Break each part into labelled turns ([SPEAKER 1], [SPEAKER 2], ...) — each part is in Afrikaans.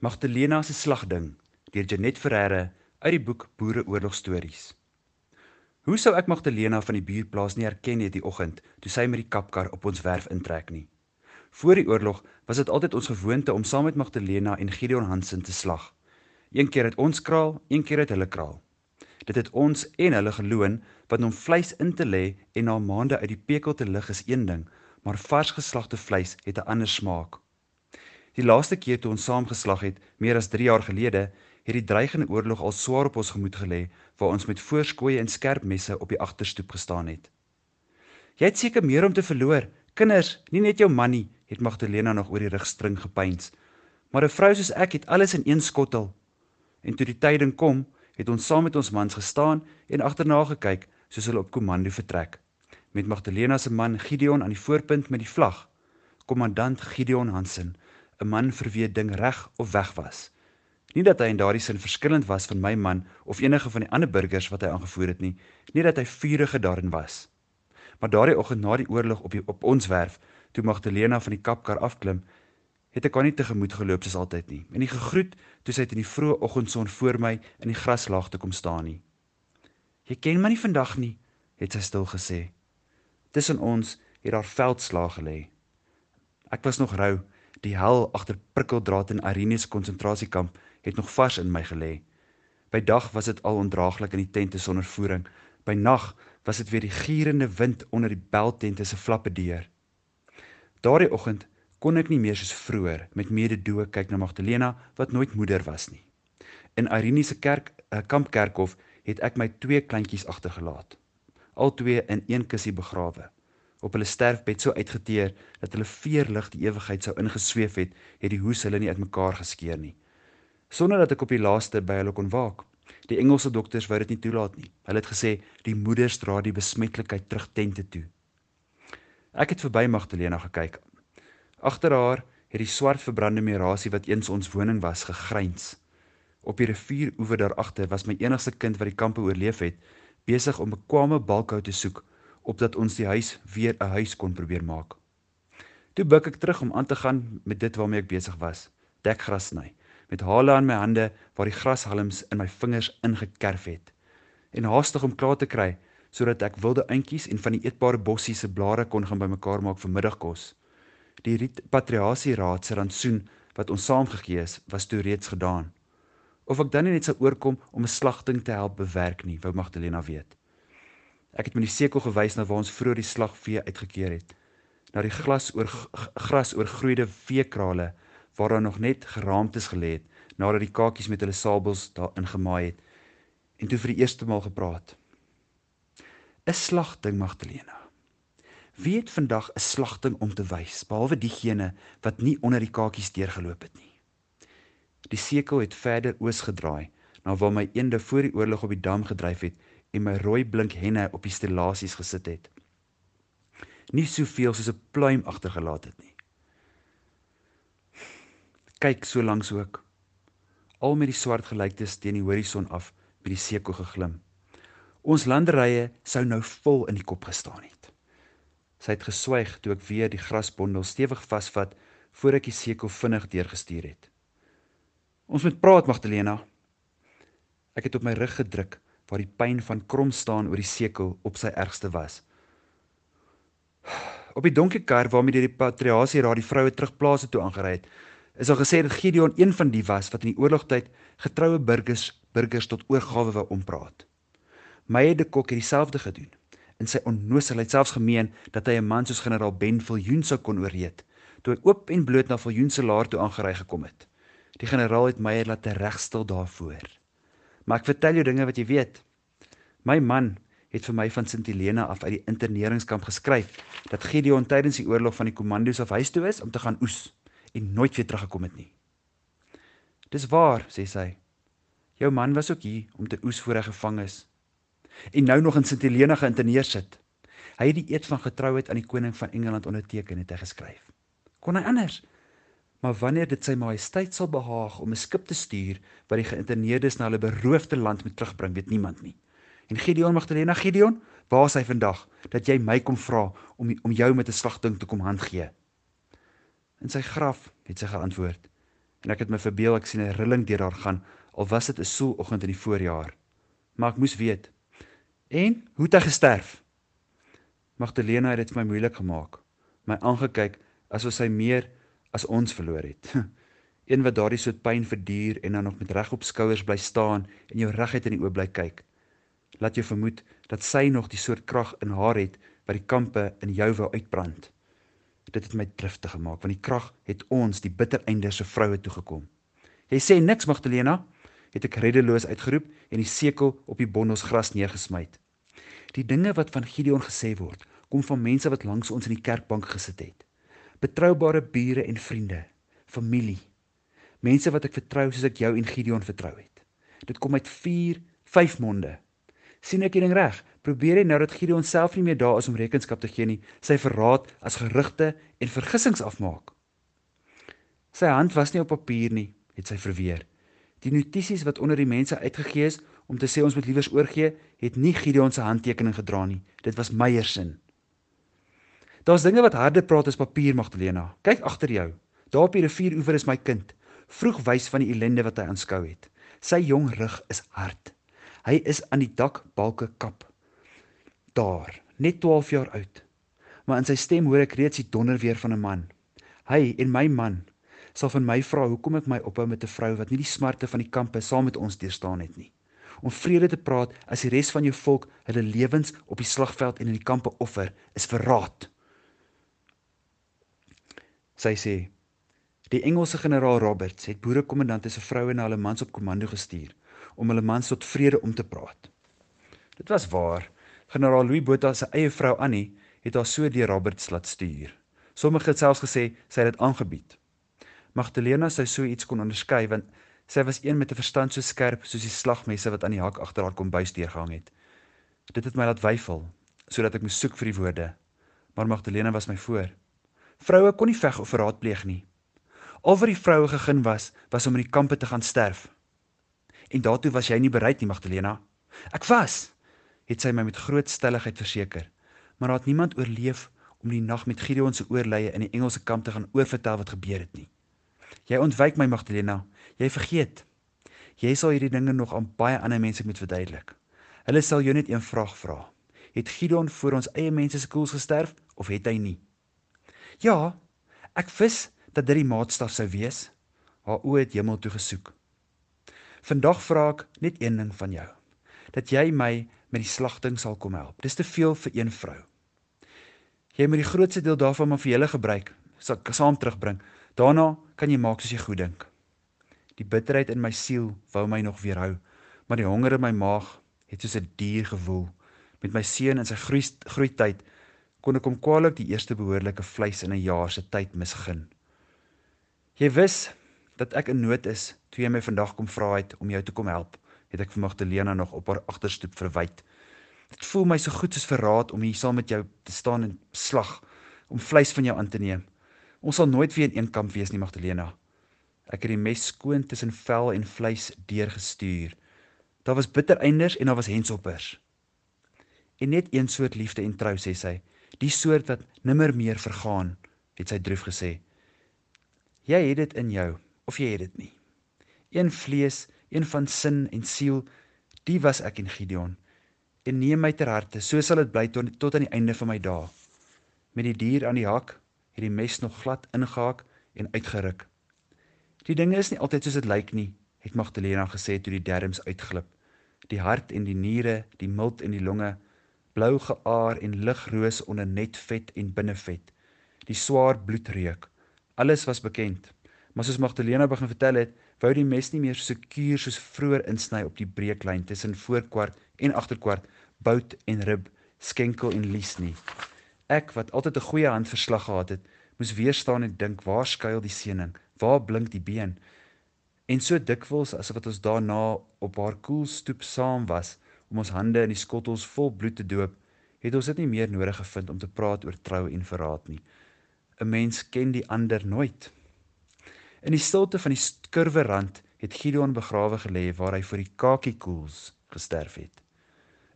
[SPEAKER 1] Magdalena se slagding deur Janet Ferreira uit die boek Boereoorlogstories. Hoe sou ek Magdalena van die buurplaas nie herken het die oggend toe sy met die kapkar op ons werf intrek nie. Voor die oorlog was dit altyd ons gewoonte om saam met Magdalena en Gideon Hansen te slag. Een keer het ons kraal, een keer het hulle kraal. Dit het ons en hulle geloon want om vleis in te lê en na maande uit die pekel te lig is een ding, maar vars geslagte vleis het 'n ander smaak. Die laaste keer toe ons saam geslag het, meer as 3 jaar gelede, het die dreigende oorlog al swaar op ons gemoed gelê, waar ons met voorskooie en skerp messe op die agterstoep gestaan het. Jy het seker meer om te verloor, kinders, nie net jou man nie, het Magdalena nog oor die rugstring gepeins. Maar 'n vrou soos ek het alles in een skottel. En toe die tyding kom, het ons saam met ons mans gestaan en agterna gekyk soos hulle op komando vertrek. Met Magdalena se man Gideon aan die voorpunt met die vlag. Kommandant Gideon Hansen 'n man vir wie 'n ding reg of weg was. Nie dat hy in daardie sin verskillend was van my man of enige van die ander burgers wat hy aangevoer het nie, nie dat hy vurige daarin was. Maar daardie oggend na die oorlog op die, op ons werf, toe Magdalena van die kapkar afklim, het ek haar nie tegemoet geloop soos altyd nie. En die gegroet toe sy in die vroeë oggendson voor my in die graslaagte kom staan nie. Jy ken my nie vandag nie, het sy stil gesê. Tussen ons het daar veldslae gelê. Ek was nog rou Die hel agter prikkeldraad in Irenes konsentrasiekamp het nog vars in my gelê. By dag was dit al ondraaglik in die tente sonder voering. By nag was dit weer die gierende wind onder die beltente se flappe deur. Daardie oggend kon ek nie meer soos vroeër met mededoe kyk na Magdalena wat nooit moeder was nie. In Irene se kerk, 'n uh, kampkerkhof, het ek my twee kleintjies agtergelaat. Al twee in een kussie begrawe op hulle sterfbed so uitgeteer dat hulle veerlig die ewigheid sou ingesweef het, het die hoes hulle nie uitmekaar geskeur nie. Sonder dat ek op die laaste by hulle kon waak. Die Engelse dokters wou dit nie toelaat nie. Hulle het gesê die moeders dra die besmetlikheid terug tente toe. Ek het verby Magdalena gekyk. Agter haar het die swart verbrande merasie wat eens ons woning was gegryns. Op die rivieroewer daar agter was my enigste kind wat die kampe oorleef het, besig om 'n bekwame balkhou te soek opdat ons die huis weer 'n huis kon probeer maak. Toe buik ek terug om aan te gaan met dit waarmee ek besig was, dekgras sny, met hale aan my hande waar die grashalms in my vingers ingekerf het en haastig om klaar te kry sodat ek wilde eintjies en van die eetbare bossie se blare kon gaan bymekaar maak vir middagkos. Die repatriasie raad se rantsoen wat ons saamgegee is, was toe reeds gedaan. Of ek dan net sou oorkom om 'n slagting te help bewerk nie, wou Magdalena weet. Ek het met die sekel gewys na waar ons vroeër die slagvee uitgekeer het. Na die glas oor gras oorgroeide veekrale waar daar nog net geraamtes gelê het nadat die kakies met hulle sabels daarin gemaai het en toe vir die eerste maal gepraat. 'n Slagting Magdalena. Wie het vandag 'n slagting om te wys behalwe diegene wat nie onder die kakies deurgeloop het nie. Die sekel het verder oos gedraai na waar my eende voor die oorlog op die dam gedryf het en my rooi blink henne op die stellasies gesit het. Nie soveel soos 'n pluim agtergelaat het nie. Kyk so langs ook. Al met die swart gelyktes teen die horison af by die seeko geglim. Ons landerye sou nou vol in die kop gestaan het. Sy het geswyg toe ek weer die grasbondel stewig vasvat voor ek die seeko vinnig deurgestuur het. Ons moet praat, Magdalena. Ek het op my rug gedruk waar die pyn van krom staan oor die sekel op sy ergste was. Op die donker kar waarmee die repatriasie raad die vroue terugplase toe aangery het, is al gesê dat Gideon een van die was wat in die oorlogtyd getroue burgers burgers tot oorgawe wou ompraat. Meyer de Kok het dieselfde gedoen. In sy onnoosheid selfs gemeen dat hy 'n man soos generaal Ben Viljoen sou kon ooreed, toe hy oop en bloot na Viljoen se laar toe aangery gekom het. Die generaal het Meyer laat regstel daarvoor. Maar ek vertel jou dinge wat jy weet. My man het vir my van Sint Helena af uit die interneringskamp geskryf dat Gideon tydens die oorlog van die kommandos af huis toe is om te gaan oes en nooit weer teruggekom het nie. Dis waar, sê sy. Jou man was ook hier om te oes voor hy gevang is. En nou nog in Sint Helena geïnterneer sit. Hy het die eed van getrouheid aan die koning van Engeland onderteken het hy geskryf. Kon hy anders? Maar wanneer dit sy majesteit sal behaag om 'n skip te stuur wat die geïnterneerdes na hulle beroofde land moet terugbring, weet niemand nie. En Gideon Magdalena Gideon, waar is hy vandag dat jy my kom vra om om jou met 'n slagting te kom handgee? In sy graf het sy geantwoord: en ek het my verbeel ek sien 'n rilling deur haar gaan al was dit 'n soeloggend in die voorjaar. Maar ek moes weet. En hoe het hy gesterf? Magdalena het dit vir my moeilik gemaak. My aangekyk asof sy meer as ons verloor het. Een wat daardie soet pyn verduur en dan nog met regop skouers bly staan en jou reguit in die oë bly kyk. Laat jou vermoed dat sy nog die soort krag in haar het wat die kampe in jou wou uitbrand. Dit het my driftig gemaak want die krag het ons die bitter einde se vroue toegekom. Jy sê niks Magdalena, het ek reddeloos uitgeroep en die sekel op die bondels gras neergesmy. Die dinge wat van Gideon gesê word, kom van mense wat langs ons in die kerkbank gesit het. Betroubare bure en vriende, familie. Mense wat ek vertrou soos ek jou en Gideon vertrou het. Dit kom uit 4, 5 monde. sien ek hierding reg? Probeer hy nou dat Gideon self nie meer daar is om rekenskap te gee nie, sy verraad as gerugte en vergissings afmaak. Sy hand was nie op papier nie, het sy verweer. Die notisies wat onder die mense uitgegee is om te sê ons moet liewers oorgee, het nie Gideon se handtekening gedra nie. Dit was Meyer se. Daar's dinge wat harder praat as papier, Magdalena. Kyk agter jou. Daar op die rivieroever is my kind, vroeg wys van die ellende wat hy aanskou het. Sy jong rug is hard. Hy is aan die dakbalke kap. Daar, net 12 jaar oud. Maar in sy stem hoor ek reeds die donder weer van 'n man. Hy en my man sal van my vra hoekom ek my ophou met 'n vrou wat nie die smarte van die kampe saam met ons deurstaan het nie. Om vrede te praat as die res van jou volk hulle lewens op die slagveld en in die kampe offer, is verraad. Sy sê: Die Engelse generaal Roberts het boerekommandante se vroue na hulle mans op komando gestuur om hulle mans tot vrede om te praat. Dit was waar. Generaal Louis Botha se eie vrou Annie het haar so deur Roberts laat stuur. Sommige het selfs gesê sy het dit aangebied. Magdalena sou so iets kon onderskei want sy was een met 'n verstand so skerp soos die slagmesse wat aan die hak agter haar kombuis deurgehang het. Dit het my laat weifel sodat ek moes soek vir die woorde. Maar Magdalena was my voor. Vroue kon nie veg of verraad pleeg nie. Al wat die vroue gegeen was, was om in die kampe te gaan sterf. En daartoe was jy nie bereid nie, Magdalena. Ek was, het sy my met groot stelligheid verseker. Maar daar het niemand oorleef om die nag met Gideon se oorleye in die Engelse kamp te gaan oorvertel wat gebeur het nie. Jy ontwyk my, Magdalena. Jy vergeet. Jy sal hierdie dinge nog aan baie ander mense moet verduidelik. Hulle sal jou net een vraag vra. Het Gideon voor ons eie mense se koels gesterf of het hy nie? Ja, ek wis dat dit die maatstaf sou wees. Haar oë het hemel toe gesoek. Vandag vra ek net een ding van jou. Dat jy my met die slagting sal kom help. Dis te veel vir een vrou. Jy moet die grootste deel daarvan maar vir julle gebruik, saam terugbring. Daarna kan jy maak soos jy goed dink. Die bitterheid in my siel wou my nog weerhou, maar die honger in my maag het soos 'n dier gewoel. Met my seun in sy groei groeityd kon ek hom kwaliek die eerste behoorlike vleis in 'n jaar se tyd misgun. Jy wis dat ek in nood is toe jy my vandag kom vra het om jou te kom help, het ek vir Magdalena nog op haar agterstoep verwyd. Dit voel my so goed soos verraad om hier saam met jou te staan en slag om vleis van jou aan te neem. Ons sal nooit weer in een kamp wees nie, Magdalena. Ek het die mes skoon tussen vel en vleis deurgestuur. Daar was bittereinders en daar was hensoppers. En net een soort liefde en trou sê sy, die soort wat nimmer meer vergaan, het sy droef gesê. Jy het dit in jou of jy het dit nie. Een vlees, een van sin en siel, die was ek en Gideon. En neem my ter harte, so sal dit bly tot, tot aan die einde van my dae. Met die dier aan die hak, het die mes nog glad ingehaak en uitgeruk. Die dinge is nie altyd soos dit lyk nie, het Magdalena gesê toe die derms uitglip. Die hart en die niere, die milt en die longe, blou geaar en ligroos onder net vet en binnevet. Die swaar bloedreuk. Alles was bekend. Maar soos Magdalena begin vertel het, wou die mes nie meer sekuur soos vroeër insny op die breeklyn tussen voorkwart en agterkwart, bout en rib, skenkel en lies nie. Ek wat altyd 'n goeie handverslag gehad het, moes weer staan en dink, waar skuil die seëning? Waar blink die been? En so dikwels asof wat ons daarna op haar koel stoep saam was, om ons hande in die skottels vol bloed te doop, het ons dit nie meer nodig gevind om te praat oor trou en verraad nie. 'n Mens ken die ander nooit. In die stilte van die skurwe rand het Gideon begrawe gelê waar hy vir die kakiekoels gesterf het.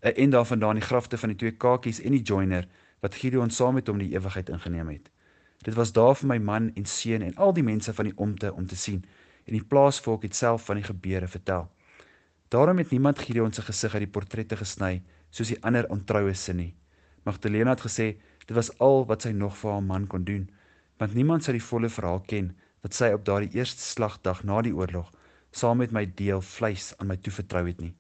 [SPEAKER 1] 'n En daarvandaan die grafte van die twee kakies en die joiner wat Gideon saam met hom die ewigheid ingeneem het. Dit was daar vir my man en seun en al die mense van die omte om te sien en die plaasvolk het self van die gebeure vertel. Daarom het niemand Gideon se gesig uit die portrette gesny soos die ander ontroues se nie. Magdalena het gesê dit was al wat sy nog vir haar man kon doen, want niemand sou die volle verhaal ken wat sy op daardie eerste slagdag na die oorlog saam met my deel vleis aan my toevertrou het nie.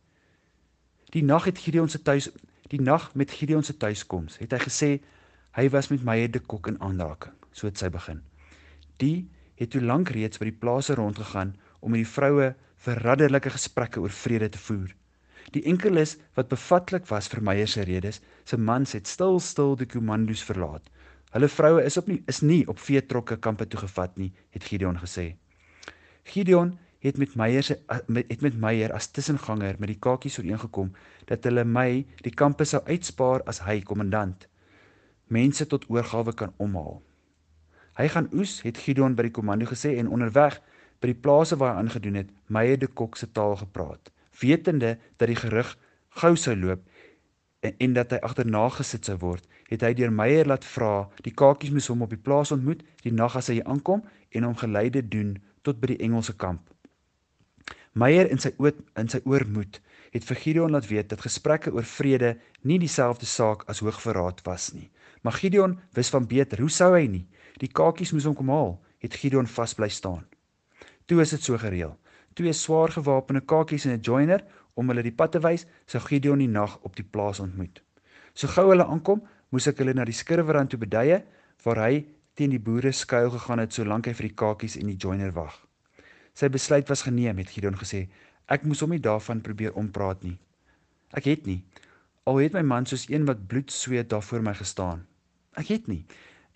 [SPEAKER 1] Die nag het Gideon se tuis die nag met Gideon se tuiskoms het hy gesê hy was met Meyer de Kok in aanraking, so het sy begin. Die het toe lank reeds by die plase rondgegaan om met die vroue verradderlike gesprekke oor vrede te voer. Die enkeles wat bevatlik was vir Meyer se redes, se mans het stil stil die kommandos verlaat. Hulle vroue is op nie is nie op veetrokke kampe toe gevat nie, het Gideon gesê. Gideon het met Meyer se het met Meyer as tussenganger met die kakies ooreengekom dat hulle my die kampe sou uitspaar as hy kommandant mense tot oorgawe kan omhaal. Hy gaan oes, het Gideon by die komando gesê en onderweg by die plase waar hy aangedoen het, Meyer de Kok se taal gepraat, wetende dat die gerug gou sou loop en, en dat hy agterna gesit sou word, het hy deur Meyer laat vra, die kakies moes hom op die plaas ontmoet die nag as hy aankom en hom geleide doen tot by die Engelse kamp. Meyer in sy oot in sy oormoed het vir Gideon laat weet dat gesprekke oor vrede nie dieselfde saak as hoogverraad was nie. Maar Gideon wis van beter, hoe sou hy nie? Die kakies moes hom kom haal, het Gideon vas bly staan. Toe is dit so gereël. Twee swaar gewapende kakies en 'n joiner om hulle die pad te wys, sou Gideon die nag op die plaas ontmoet. So gou hulle aankom, moes ek hulle na die skurwerrand toe beduie waar hy teen die boere skuil gegaan het solank hy vir die kakies en die joiner wag. Sy besluit was geneem, het Gideon gesê. Ek moes hom nie daarvan probeer ompraat nie. Ek het nie. Al het my man soos een wat bloed sweet daar voor my gestaan. Ek het nie.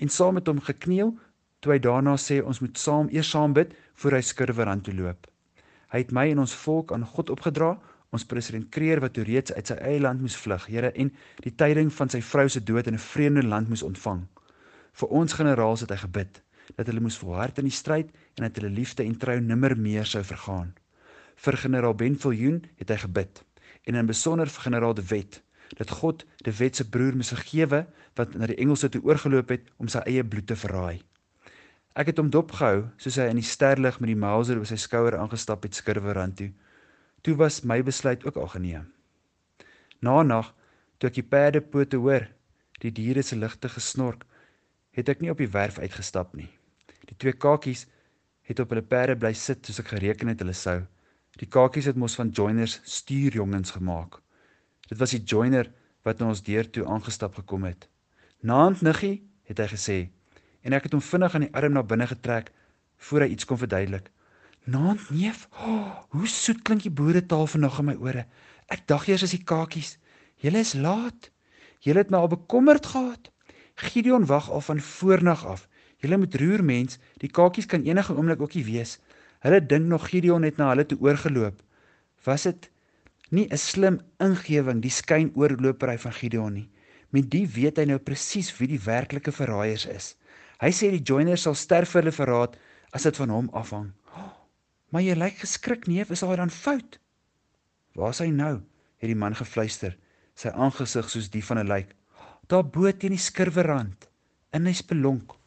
[SPEAKER 1] En saam met hom gekniel toe hy daarna sê ons moet saam eers saam bid voor hy skurwerrand toe loop. Hy het my en ons volk aan God opgedra, ons president Kreer wat toe reeds uit sy eie land moes vlug, Here, en die tyding van sy vrou se dood in 'n vreemde land moes ontvang. Vir ons generaals het hy gebid dat hulle moes volhard in die stryd en dat hulle liefde en trou nimmer meer sou vergaan. Vir generaal Ben Viljoen het hy gebid en in besonder vir generaal De Wet dat God De Wet se broer moes vergewe wat na die Engelse toe oorgeloop het om sy eie bloed te verraai. Ek het hom dopgehou soos hy in die sterlig met die Mauser oor sy skouer aangestap het skurwerrand toe. Toe was my besluit ook al geneem. Na nag, toe ek die perde pote hoor, die diere se ligte gesnork, het ek nie op die werf uitgestap nie. Die twee kakies het op hulle perde bly sit soos ek gereken het hulle sou. Die kakies het mos van joiners stuurjongens gemaak. Dit was die joiner wat na ons deur toe aangestap gekom het. Naand niggie, het hy gesê, en ek het hom vinnig aan die arm na binne getrek voor hy iets kon verduidelik. Naand neef, oh, hoe soet klink die boeretaal vanaand in my ore. Ek dink eers as die kakies. Julle is laat. Julle het my al bekommerd gehad. Gideon wag al van voornag af. Julle moet roer mens, die kakies kan enige oomblik ookie wees. Hulle dink nog Gideon het na hulle toe oorgeloop. Was dit nie 'n slim ingewing die skynoorlopery van Gideon nie? Met die weet hy nou presies wie die werklike verraaiers is. Hy sê die joiner sal sterf vir hulle verraad as dit van hom afhang. Oh, maar jy lyk geskrik, neef, is daar dan fout? Waar is hy nou? het die man gefluister, sy aangesig soos die van 'n lijk. Daar bo teen die skirwerrand, in hy spelonk.